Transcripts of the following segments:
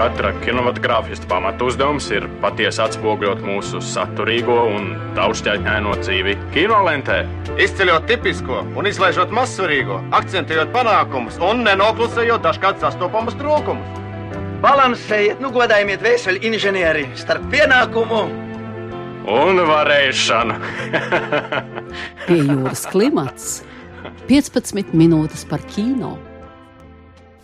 Katra kinematogrāfista pamatu uzdevums ir patiesi atspoguļot mūsu saturīgo un daudzšķaitņaino dzīvi kinolentē. Izceļot tipisko un izlaižot mazsvarīgo, akcentējot panākumus un nenoklusējot dažkārt sastopamus trūkumus. Balansējiet, nu godājiet vēseli inženieri starp pienākumu un varēšanu. Pie jūras klimats 15 minūtes par kino.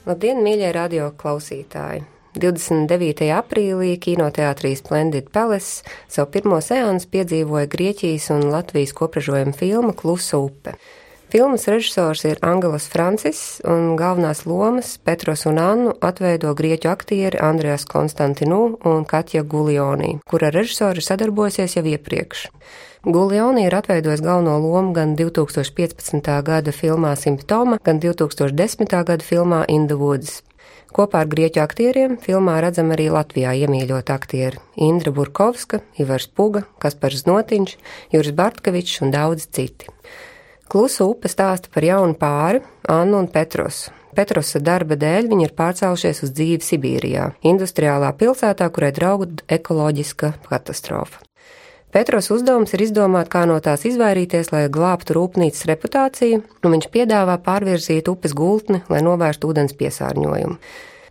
Labdien, mīļie radio klausītāji! 29. aprīlī kinoteātrī Splendid Palace savu pirmo seansu piedzīvoja Grieķijas un Latvijas kopražojuma filma Klusa upe. Filmas režisors ir Angelos Francis, un galvenās lomas Petros un Annu atveido grieķu aktieri Andrejas Konstantinu un Katja Gulioni, kura režisori sadarbosies jau iepriekš. Gulioni ir atveidojis galveno lomu gan 2015. gada filmā Simptoma, gan 2010. gada filmā In the Woods. Kopā ar grieķu aktieriem filmā redzam arī Latvijā iemīļot aktieri - Indra Burkovska, Ivars Puga, Kaspars Notiņš, Juris Bartkevičs un daudz citi. Klusa upe stāsta par jaunu pāri, Annu un Petrosu. Petrosa darba dēļ viņi ir pārcēlušies uz dzīvi Sibīrijā, industriālā pilsētā, kurai draud ekoloģiska katastrofa. Petros uzdevums ir izdomāt, kā no tās izvairīties, lai glābtu rūpnīcas reputāciju, un viņš piedāvā pārvirzīt upes gultni, lai novērstu ūdens piesārņojumu.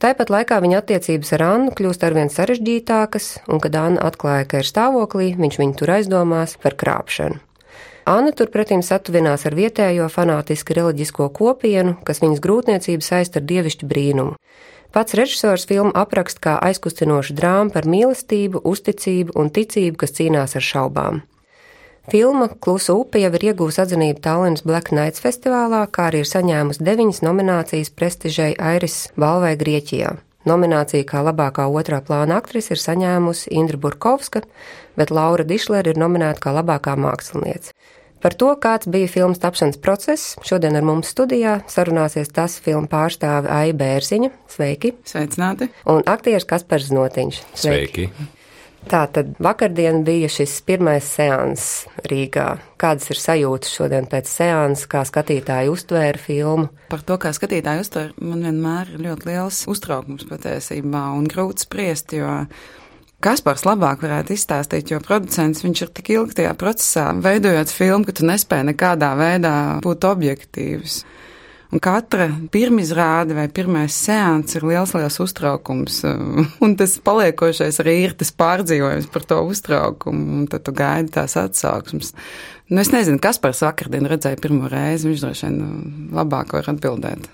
Tāpat laikā viņa attiecības ar Annu kļūst arvien sarežģītākas, un, kad Anna atklāja, ka ir stāvoklī, viņš viņu tur aizdomās par krāpšanu. Anna turpretim satuvinās ar vietējo fanātiski reliģisko kopienu, kas viņas grūtniecību saist ar dievišķu brīnumu. Pats režisors filmu apraksta kā aizkustinošu drāmu par mīlestību, uzticību un ticību, kas cīnās ar šaubām. Filma Klusa upe jau ir iegūst atzinību Tallinas Black Nights festivālā, kā arī ir saņēmusi deviņas nominācijas prestižai Airis balvai Grieķijā. Nominācija kā labākā otrā plāna aktrise ir saņēmusi Indra Burkovska, bet Laura Dišlere ir nominēta kā labākā māksliniece. Par to, kāds bija filmas tapšanas process, šodien ar mums studijā sarunāsies tas filmu pārstāve Aija Bērziņa. Sveiki! Sveicināti! Un aktieris Kaspars Notiņš. Sveiki! Sveiki. Tā tad vakardien bija šis pirmais seans Rīgā. Kādas ir sajūtas šodien pēc seansa, kā skatītāji uztvēra filmu? Par to, kā skatītāji uztver, man vienmēr ir ļoti liels uztraukums patiesībā un grūti spriest, jo Kaspars labāk varētu izstāstīt, jo producents viņš ir tik ilgi tajā procesā, veidojot filmu, ka tu nespēji nekādā veidā būt objektīvs. Un katra pirmizrāde vai pirmais seans ir liels, liels uztraukums. Un tas paliekošais arī ir tas pārdzīvojums par to uztraukumu, un tad tu gaidi tās atsauksmes. Nu, es nezinu, kas par vakardien redzēja pirmo reizi, viņš droši vien labāk var atbildēt.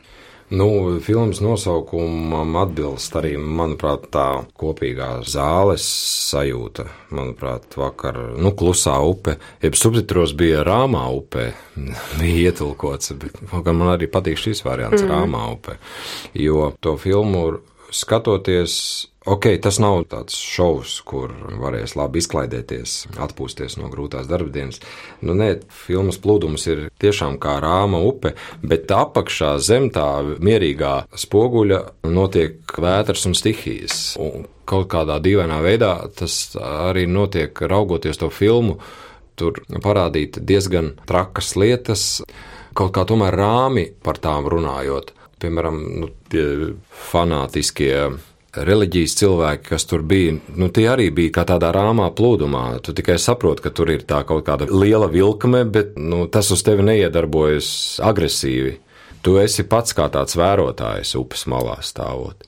Nu, filmas nosaukumam atbilst arī, manuprāt, tā kopīgā zāles sajūta. Manuprāt, vakar, nu, klusā upe, jeb subtitros bija rāmā upe, bija ietulkots, bet man arī patīk šis variants mm. rāmā upe, jo to filmu skatoties Ok, tas nav tāds šovs, kur varēs labi izklaidēties, atpūsties no grūtās darbdienas. Nu, nē, filmas plūdums ir tiešām kā rāma upe, bet apakšā zem tā mierīgā spoguļa notiek vētras un stihijas. Un kaut kādā dīvainā veidā tas arī notiek raugoties to filmu. Tur parādīt diezgan trakas lietas, kaut kā tomēr rāmi par tām runājot. Piemēram, nu, tie fanātiskie reliģijas cilvēki, kas tur bija, nu, tie arī bija kā tādā rāmā plūdumā. Tu tikai saproti, ka tur ir tā kaut kāda liela vilkme, bet nu, tas uz tevi neiedarbojas agresīvi. Tu esi pats kā tāds vērotājs upes malā stāvot.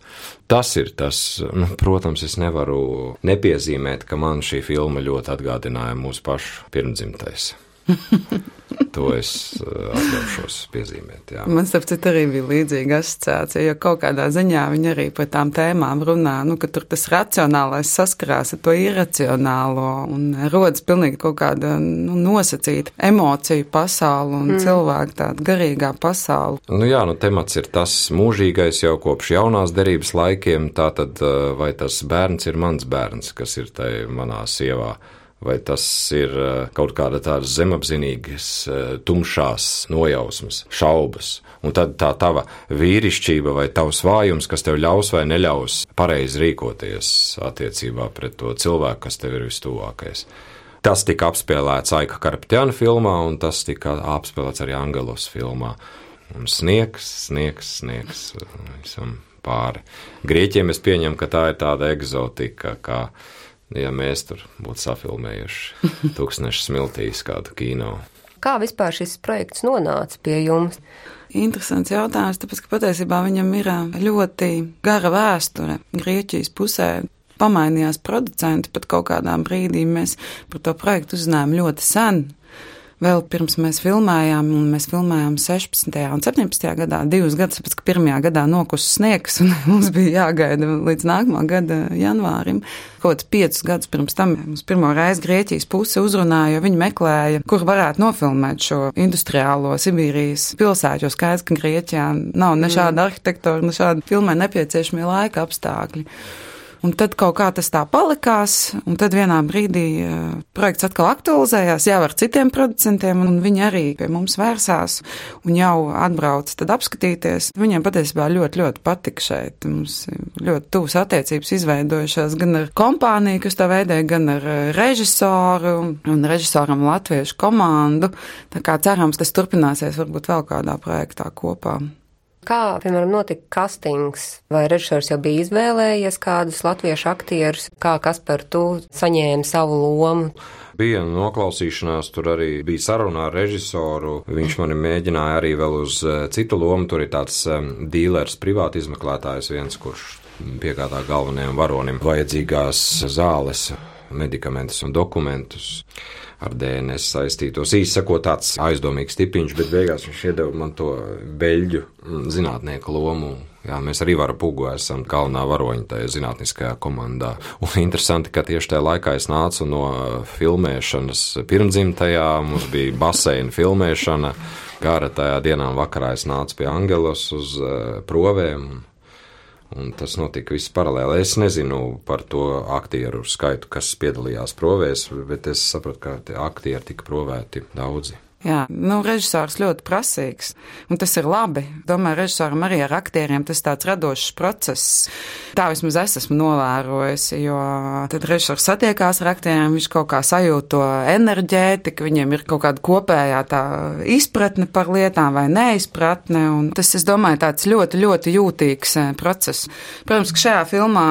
Tas ir tas, nu, protams, es nevaru nepiezīmēt, ka man šī filma ļoti atgādināja mūsu pašu pirmdzimtais. To es eh, atļaušos piezīmēt. Jā. Man starp citu arī bija līdzīga asociācija, jo kaut kādā ziņā viņi arī par tām tēmām runā, nu, ka tur tas racionālais saskarās ar to iracionālo un rodas pilnīgi kaut kāda nu, nosacīta emociju pasaule un mm. cilvēku tāda garīgā pasaule. Nu jā, nu temats ir tas mūžīgais jau kopš jaunās derības laikiem, tātad eh, vai tas bērns ir mans bērns, kas ir tai manā sievā vai tas ir eh, kaut kāda tāda zemapzinīgas, eh, tumšās nojausmas, šaubas. Un tad tā tava vīrišķība vai tavs vājums, kas tev ļaus vai neļaus pareizi rīkoties attiecībā pret to cilvēku, kas tev ir vistuvākais. Tas tika apspēlēts Aika Karptjana filmā, un tas tika apspēlēts arī Angelos filmā. Un sniegs, sniegs, sniegs visam pāri. Grieķiem es pieņemu, ka tā ir tāda egzotika, kā ja mēs tur būtu safilmējuši tūkstneša smiltīs kādu kino. Kā vispār šis projekts nonāca pie jums? Interesants jautājums, tāpēc, ka patiesībā viņam ir ļoti gara vēsture Grieķijas pusē. Pamainījās producenti pat kaut kādā brīdī. Mēs par to projektu uzzinājām ļoti sen vēl pirms mēs filmējām, un mēs filmējām 16. un 17. gadā, divus gadus pēc, ka pirmajā gadā nokusa sniegs, un mums bija jāgaida līdz nākamā gada janvārim. Kaut kāds piecus gadus pirms tam mums pirmo reizi Grieķijas puse uzrunāja, jo viņi meklēja, kur varētu nofilmēt šo industriālo Sibīrijas pilsētu, jo skaidrs, ka Grieķijā nav ne šāda arhitektūra, ne šāda filmē nepieciešamie laika apstākļi. Un tad kaut kā tas tā palikās, un tad vienā brīdī uh, projekts atkal aktualizējās jau ar citiem producentiem, un viņi arī pie mums vērsās un jau atbrauca tad apskatīties. Viņiem patiesībā ļoti, ļoti patika šeit. Mums ļoti tuvas attiecības izveidojušās gan ar kompāniju, kas tā veidēja, gan ar režisoru un režisoram latviešu komandu. Tā kā cerams, tas turpināsies varbūt vēl kādā projektā kopā. Kā, piemēram, notika castings? Vai režisors jau bija izvēlējies kādus latviešu aktierus? Kā kas par to saņēma savu lomu? Bija noklausīšanās, tur arī bija saruna ar režisoru. Viņš mani mēģināja arī vēl uz eh, citu lomu. Tur ir tāds um, dīlers, privāti izmeklētājs, viens, kurš piegādā galvenajam varonim vajadzīgās zāles, medikamentus un dokumentus ar DNS saistītos. Īsi sakot, tāds aizdomīgs tipiņš, bet beigās viņš iedeva man to beļģu mm, zinātnieku lomu. Jā, mēs arī varam pugu esam galvenā varoņa tajā zinātniskajā komandā. Un interesanti, ka tieši tajā laikā es nācu no filmēšanas pirmdzimtajā, mums bija baseina filmēšana. Gara tajā dienā vakarā es nācu pie Angelos uz uh, provēm. Un tas notika viss paralēli. Es nezinu par to aktieru skaitu, kas piedalījās provēs, bet es sapratu, ka aktieri tika provēti daudzi. Jā, nu, režisors ļoti prasīgs, un tas ir labi. Domāju, režisoram arī ar aktieriem tas tāds radošs process. Tā vismaz es esmu novērojusi, jo tad režisors satiekās ar aktieriem, viņš kaut kā sajūt to enerģētiku, viņiem ir kaut kāda kopējā tā izpratne par lietām vai neizpratne, un tas, es domāju, tāds ļoti, ļoti jūtīgs eh, process. Protams, ka šajā filmā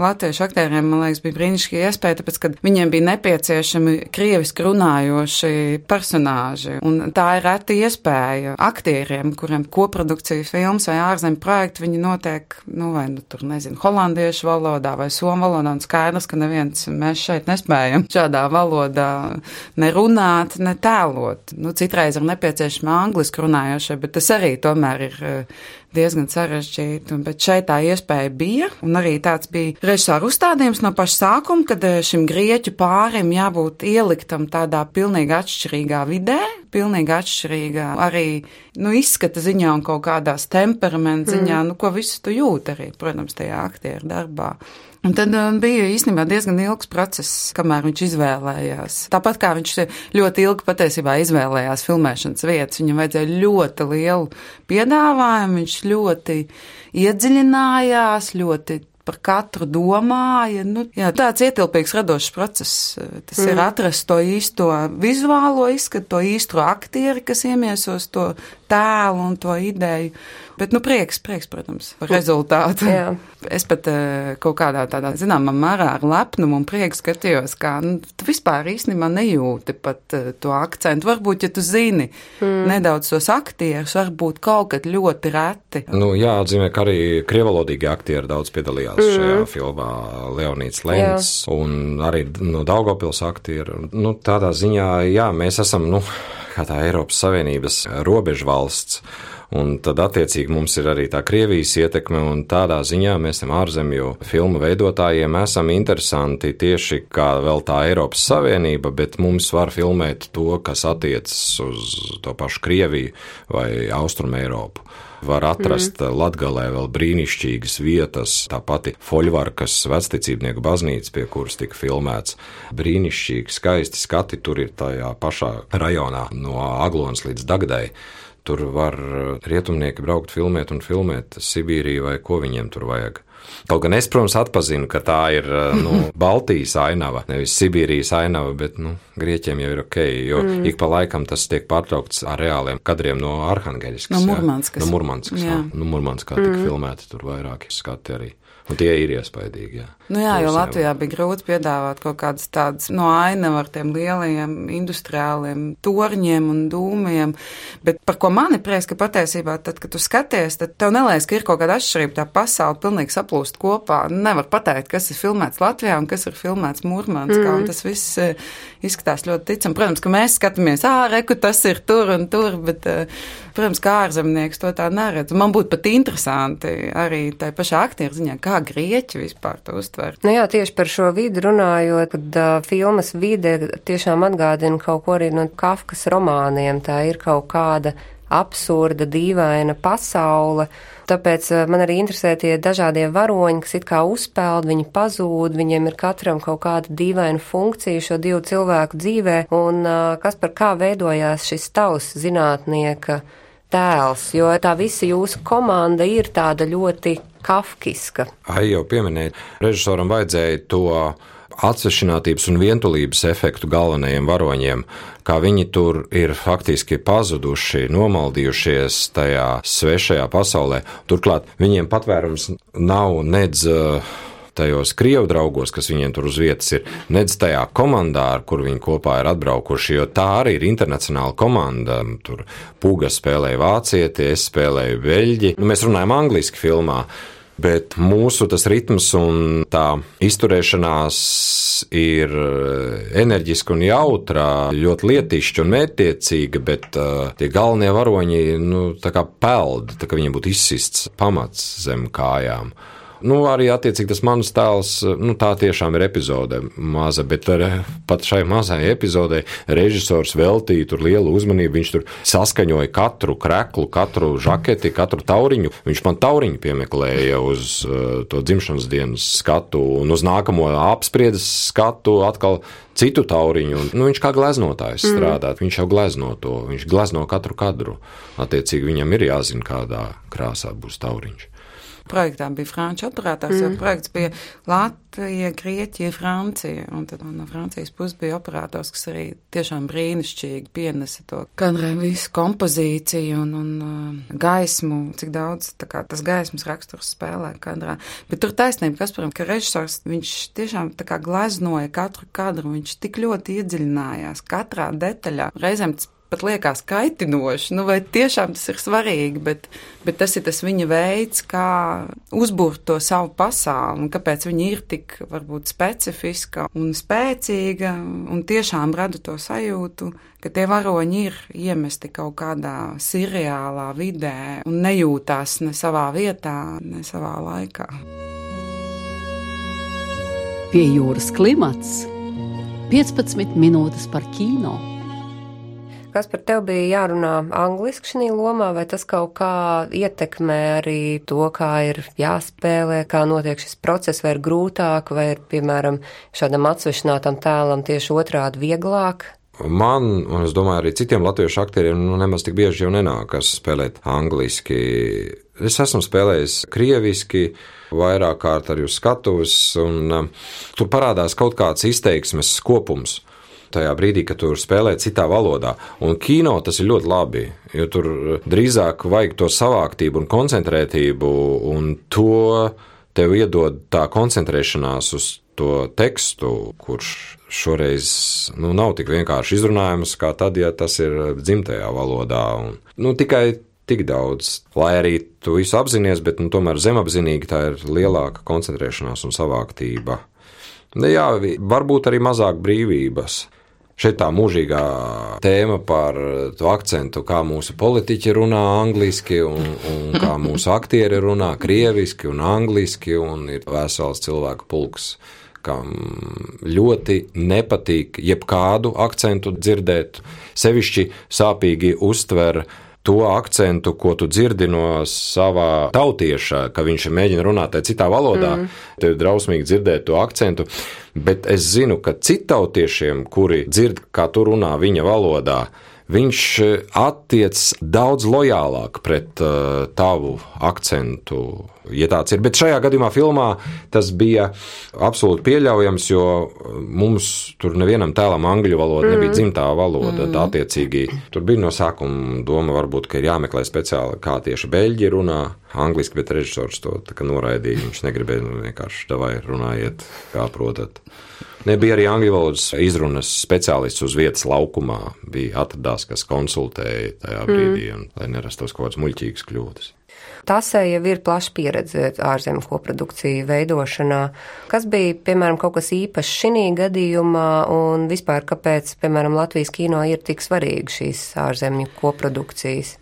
latviešu aktieriem, man liekas, bija brīnišķīgi iespēja, tāpēc, ka viņiem bija nepieciešami krieviski runājoši personāži personāži. Un tā ir reta iespēja aktieriem, kuriem koprodukcija filmas vai ārzemju projekti, viņi notiek, nu, vai, nu, tur, nezinu, holandiešu valodā vai somu valodā, un skaidrs, ka neviens mēs šeit nespējam šādā valodā ne runāt, ne tēlot. Nu, citreiz ir nepieciešami angliski runājošie, bet tas arī tomēr ir diezgan sarežģīti. Bet šeit tā iespēja bija, un arī tāds bija režisāra uzstādījums no paša sākuma, kad eh, šim grieķu pārim jābūt ieliktam tādā pilnīgi atšķirīgā vidē, pilnīgi atšķirīgā arī nu, izskata ziņā un kaut kādās temperamenta ziņā, mm. nu, ko visu tu jūti arī, protams, tajā aktieru darbā. Un tad um, bija īstenībā diezgan ilgs process, kamēr viņš izvēlējās. Tāpat kā viņš ļoti ilgi patiesībā izvēlējās filmēšanas vietas, viņam vajadzēja ļoti lielu piedāvājumu, viņš ļoti iedziļinājās, ļoti par katru domāja. Nu, jā, tāds ietilpīgs radošs process. Tas mm. ir atrast to īsto vizuālo izskatu, to īsto aktieri, kas iemiesos to tēlu un to ideju. Bet, nu, prieks, prieks, protams, par rezultātu. Jā. Es pat uh, kaut kādā tādā, zināmā mērā ar lepnumu un prieku skatījos, kā, nu, tu vispār īstenībā nejūti pat uh, to akcentu. Varbūt, ja tu zini mm. nedaudz tos aktierus, varbūt kaut kad ļoti reti. Nu, jāatzīmē, ka arī krievalodīgi aktieri daudz piedalījās mm. šajā filmā Leonīts Lens jā. un arī no Daugopils aktieri. Nu, tādā ziņā, jā, mēs esam, nu, kā tā Eiropas Savienības robežvalsts. Un tad, attiecīgi, mums ir arī tā Krievijas ietekme, un tādā ziņā mēs tam ārzemju filmu veidotājiem esam interesanti tieši kā vēl tā Eiropas Savienība, bet mums var filmēt to, kas attiecas uz to pašu Krieviju vai Austrumu Eiropu var atrast mm. Latgalē vēl brīnišķīgas vietas, tā pati Foļvarkas vecticībnieku baznīca, pie kuras tika filmēts. Brīnišķīgi, skaisti skati tur ir tajā pašā rajonā no Aglonas līdz Dagdai. Tur var rietumnieki braukt, filmēt un filmēt Sibīriju vai ko viņiem tur vajag. Kaut gan es, protams, atpazinu, ka tā ir nu, Baltijas ainava, nevis Sibīrijas ainava, bet nu, Grieķiem jau ir ok, jo mm. ik pa laikam tas tiek pārtraukts ar reāliem kadriem no Arhangeļskas. No Murmanskas. No Murmanskas. Jā. No, no Murmanskā tika mm. filmēti tur vairāki skati arī. Un tie ir iespaidīgi. Jā. Nu jā, jo Latvijā bija grūti piedāvāt kaut kādas tādas no ainava ar tiem lielajiem industriāliem torņiem un dūmiem. Bet par ko man ir prieks, ka patiesībā, tad, kad tu skaties, tad tev neliekas, ka ir kaut kāda atšķirība. Tā pasaule pilnīgi saplūst kopā. Nevar pateikt, kas ir filmēts Latvijā un kas ir filmēts Mūrmanskā. Mm. Tas viss eh, izskatās ļoti ticami. Protams, ka mēs skatāmies, ā, reku, tas ir tur un tur, bet, eh, protams, kā ārzemnieks to tā neredz. Man būtu pat interesanti arī tai pašā aktieru ziņā, kā grieķi vispār to uztver uztver. Nu jā, tieši par šo vidi runājot, kad uh, filmas vide tiešām atgādina kaut ko arī no Kafkas romāniem. Tā ir kaut kāda absurda, dīvaina pasaule. Tāpēc man arī interesē tie dažādie varoņi, kas it kā uzpeld, viņi pazūd, viņiem ir katram kaut kāda dīvaina funkcija šo divu cilvēku dzīvē, un kas par kā veidojās šis tavs zinātnieka tēls, jo tā visa jūsu komanda ir tāda ļoti kafkiska. Ai, jau pieminēja, režisoram vajadzēja to atsvešinātības un vientulības efektu galvenajiem varoņiem, kā viņi tur ir faktiski pazuduši, nomaldījušies tajā svešajā pasaulē. Turklāt viņiem patvērums nav nedz uh, tajos krievu draugos, kas viņiem tur uz vietas ir, nedz tajā komandā, ar kur viņi kopā ir atbraukuši, jo tā arī ir internacionāla komanda. Tur Pūga spēlēja vācieti, es spēlēju beļģi. Nu, mēs runājam angliski filmā. Bet mūsu tas ritms un tā izturēšanās ir enerģiska un jautra, ļoti lietišķa un mērķtiecīga, bet uh, tie galvenie varoņi nu, peld, tā kā viņiem būtu izsists pamats zem kājām. Nu, arī attiecīgi tas mans tēls, nu, tā tiešām ir epizode maza, bet ar, pat šai mazai epizodei režisors veltīja tur lielu uzmanību. Viņš tur saskaņoja katru kreklu, katru žaketi, katru tauriņu. Viņš man tauriņu piemeklēja uz uh, to dzimšanas dienas skatu un uz nākamo apspriedes skatu atkal citu tauriņu. Nu, viņš kā gleznotājs mm. strādā, viņš jau glezno to, viņš glezno katru kadru. Attiecīgi viņam ir jāzina, kādā krāsā būs tauriņš projektā bija franču operators, mm. jo projekts bija Latvija, Grieķija, Francija. Un tad no Francijas puses bija operators, kas arī tiešām brīnišķīgi pienesa to kadrē visu kompozīciju un, un uh, gaismu, cik daudz kā, tas gaismas raksturs spēlē kadrā. Bet tur taisnība, kas, protams, ka režisors, viņš tiešām tā kā gleznoja katru kadru, viņš tik ļoti iedziļinājās katrā detaļā. Reizēm tas pat liekas kaitinoši, nu vai tiešām tas ir svarīgi, bet, bet tas ir tas viņa veids, kā uzbūrt to savu pasauli un kāpēc viņa ir tik varbūt specifiska un spēcīga un tiešām rada to sajūtu, ka tie varoņi ir iemesti kaut kādā seriālā vidē un nejūtās ne savā vietā, ne savā laikā. Pie jūras klimats 15 minūtes par kino. Kas par tevi bija jārunā angliski šajā lomā, vai tas kaut kā ietekmē arī to, kā ir jāspēlē, kā notiek šis process, vai ir grūtāk, vai ir, piemēram, šādam atsvešinātam tēlam tieši otrādi vieglāk? Man, un es domāju, arī citiem latviešu aktieriem, nu, nemaz tik bieži jau nenākas spēlēt angliski. Es esmu spēlējis krieviski, vairāk kārt arī uz skatuves, un uh, tur parādās kaut kāds izteiksmes kopums tajā brīdī, kad tur spēlē citā valodā. Un kino tas ir ļoti labi, jo tur drīzāk vajag to savāktību un koncentrētību, un to tev iedod tā koncentrēšanās uz to tekstu, kurš šoreiz nu, nav tik vienkārši izrunājams, kā tad, ja tas ir dzimtajā valodā. Un, nu, tikai tik daudz, lai arī tu visu apzinājies, bet nu, tomēr zemapzinīgi tā ir lielāka koncentrēšanās un savāktība. Nu, jā, varbūt arī mazāk brīvības. Šeit tā mūžīgā tēma par to akcentu, kā mūsu politiķi runā angliski, un, un kā mūsu aktieri runā krieviski un angliski, un ir vesels cilvēku pulks, kam ļoti nepatīk jebkādu akcentu dzirdēt. Sevišķi sāpīgi uztver to akcentu, ko tu dzirdi no savā tautieša, ka viņš mēģina runāt citā valodā. Mm. Tev ir drausmīgi dzirdēt to akcentu. Bet es zinu, ka citautiešiem, kuri dzird, kā tu runā viņa valodā, viņš attiec daudz lojālāk pret uh, tavu akcentu ja tāds ir. Bet šajā gadījumā filmā tas bija absolūti pieļaujams, jo mums tur nevienam tēlam angļu valoda mm. nebija dzimtā valoda. Mm. Attiecīgi, tur bija no sākuma doma, varbūt, ka ir jāmeklē speciāli, kā tieši beļģi runā angliski, bet režisors to noraidīja. Viņš negribēja nu, vienkārši davai runājiet, kā protat. Nebija arī angļu valodas izrunas speciālists uz vietas laukumā. Bija atradās, kas konsultēja tajā brīdī, mm. un, lai nerastos kaut kādas muļķīgas kļūdas. Tasē jau ir plaša pieredze ārzemju koprodukciju veidošanā. Kas bija, piemēram, kaut kas īpašs šī gadījumā, un vispār kāpēc, piemēram, Latvijas kino ir tik svarīgi šīs ārzemju koprodukcijas?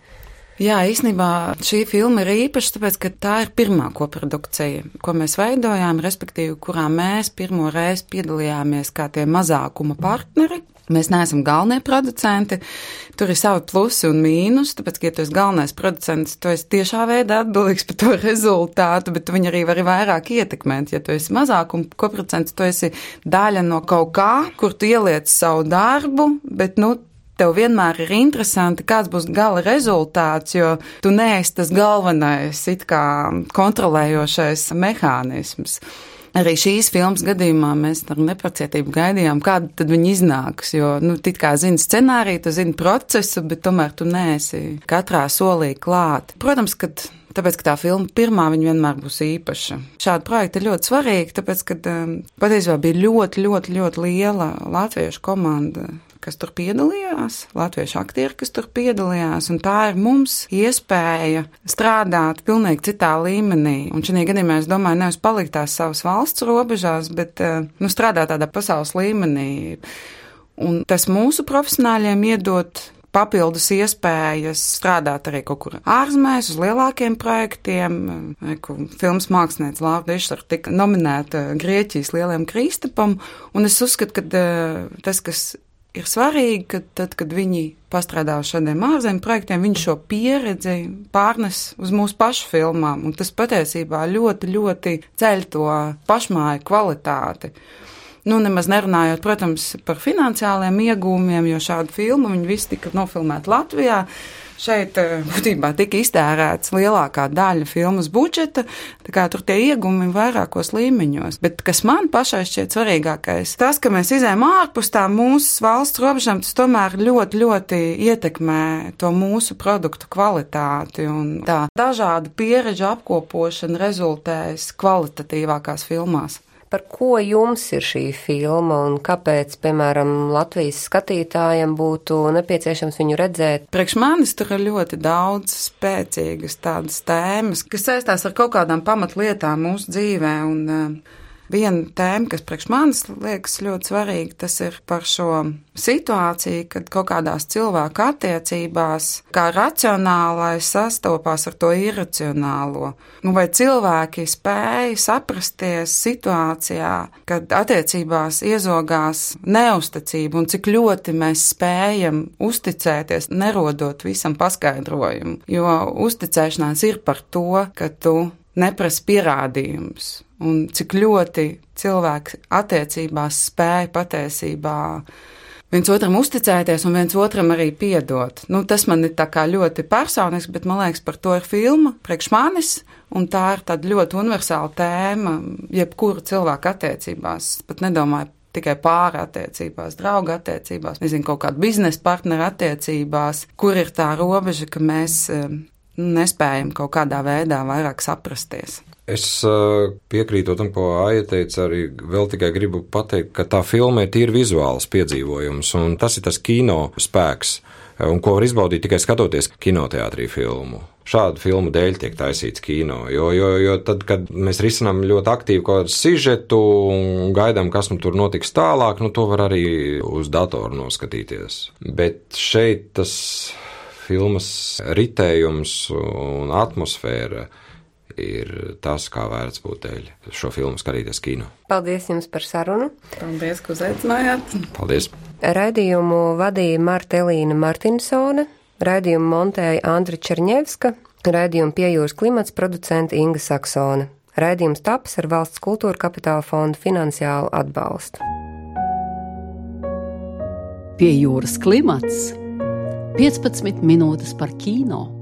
Jā, īstenībā šī filma ir īpaša, tāpēc, ka tā ir pirmā koprodukcija, ko mēs veidojām, respektīvi, kurā mēs pirmo reizi piedalījāmies kā tie mazākuma partneri. Mēs neesam galvenie producenti. Tur ir savi plusi un mīnus. Tāpēc, ka, ja tu esi galvenais producents, tu esi tiešā veidā atbildīgs par to rezultātu, bet viņi arī var vairāk ietekmēt. Ja tu esi mazākuma koproducents, tu esi daļa no kaut kā, kur tu ieliec savu darbu, bet, nu, tev vienmēr ir interesanti, kāds būs gala rezultāts, jo tu neesi tas galvenais, it kā kontrolējošais mehānisms. Arī šīs filmas gadījumā mēs ar nepacietību gaidījām, kāda tad viņa iznāks. Jo, nu, it kā zini scenāriju, tu zini procesu, bet tomēr tu neesi katrā solī klāt. Protams, ka Tāpēc, ka tā filma pirmā vienmēr būs īpaša. Šāda projekta ir ļoti svarīga, tāpēc, ka um, patiesībā bija ļoti, ļoti, ļoti liela latviešu komanda kas tur piedalījās, latviešu aktieri, kas tur piedalījās, un tā ir mums iespēja strādāt pilnīgi citā līmenī. Un šajā gadījumā es domāju, nevis palikt tās savas valsts robežās, bet eh, nu, strādāt tādā pasaules līmenī. Un tas mūsu profesionāļiem iedot papildus iespējas strādāt arī kaut kur ārzemēs, uz lielākiem projektiem. Filmas mākslinieks Lāra Dešara tika nominēta Grieķijas lielajam kristapam, un es uzskatu, ka eh, tas, kas ir svarīgi, ka tad, kad viņi pastrādā uz šādiem ārzemju projektiem, viņi šo pieredzi pārnes uz mūsu pašu filmām, un tas patiesībā ļoti, ļoti ceļ to pašmāju kvalitāti. Nu, nemaz nerunājot, protams, par finansiāliem iegūmiem, jo šādu filmu viņi visi tika nofilmēti Latvijā. Šeit eh, būtībā tika iztērēts lielākā daļa filmas budžeta, tā kā tur tie iegumi ir vairākos līmeņos. Bet kas man pašai šķiet svarīgākais, tas, ka mēs izējām ārpus tā mūsu valsts robežām, tas tomēr ļoti, ļoti ietekmē to mūsu produktu kvalitāti un tā dažādu pieredžu apkopošana rezultējas kvalitatīvākās filmās par ko jums ir šī filma un kāpēc, piemēram, Latvijas skatītājiem būtu nepieciešams viņu redzēt? Priekš manis tur ir ļoti daudz spēcīgas tādas tēmas, kas saistās ar kaut kādām pamatlietām mūsu dzīvē. Un, uh, Viena tēma, kas priekš manis liekas ļoti svarīga, tas ir par šo situāciju, kad kaut kādās cilvēku attiecībās, kā racionālais sastopās ar to iracionālo. Nu, vai cilvēki spēja saprasties situācijā, kad attiecībās iezogās neusticība un cik ļoti mēs spējam uzticēties, nerodot visam paskaidrojumu. Jo uzticēšanās ir par to, ka tu neprasa pierādījumus un cik ļoti cilvēki attiecībās spēja patiesībā viens otram uzticēties un viens otram arī piedot. Nu, tas man ir ļoti personisks, bet man liekas, par to ir filma priekš manis, un tā ir tāda ļoti universāla tēma jebkuru cilvēku attiecībās. Pat nedomāju tikai pāri attiecībās, draugu attiecībās, nezinu, kaut kādu biznesa partneru attiecībās, kur ir tā robeža, ka mēs eh, nespējam kaut kādā veidā vairāk saprasties. Es piekrītu tam, ko Aija teica, arī vēl tikai gribu pateikt, ka tā filma ir tīri vizuāls piedzīvojums, un tas ir tas kino spēks, un ko var izbaudīt tikai skatoties kinoteātrī filmu. Šādu filmu dēļ tiek taisīts kino, jo, jo, jo tad, kad mēs risinām ļoti aktīvi kaut kādu sižetu un gaidām, kas nu tur notiks tālāk, nu to var arī uz datoru noskatīties. Bet šeit tas filmas ritējums un atmosfēra ir tas, kā vērts būt dēļ šo filmu skatīties kino. Paldies jums par sarunu. Paldies, ka uzaicinājāt. Paldies. Raidījumu vadīja Marta Elīna Martinsone, raidījumu montēja Andra Černievska, raidījumu piejūras klimats producenta Inga Saksone. Raidījums taps ar valsts kultūra kapitāla fonda finansiālu atbalstu. Pie jūras klimats 15 minūtes par kino.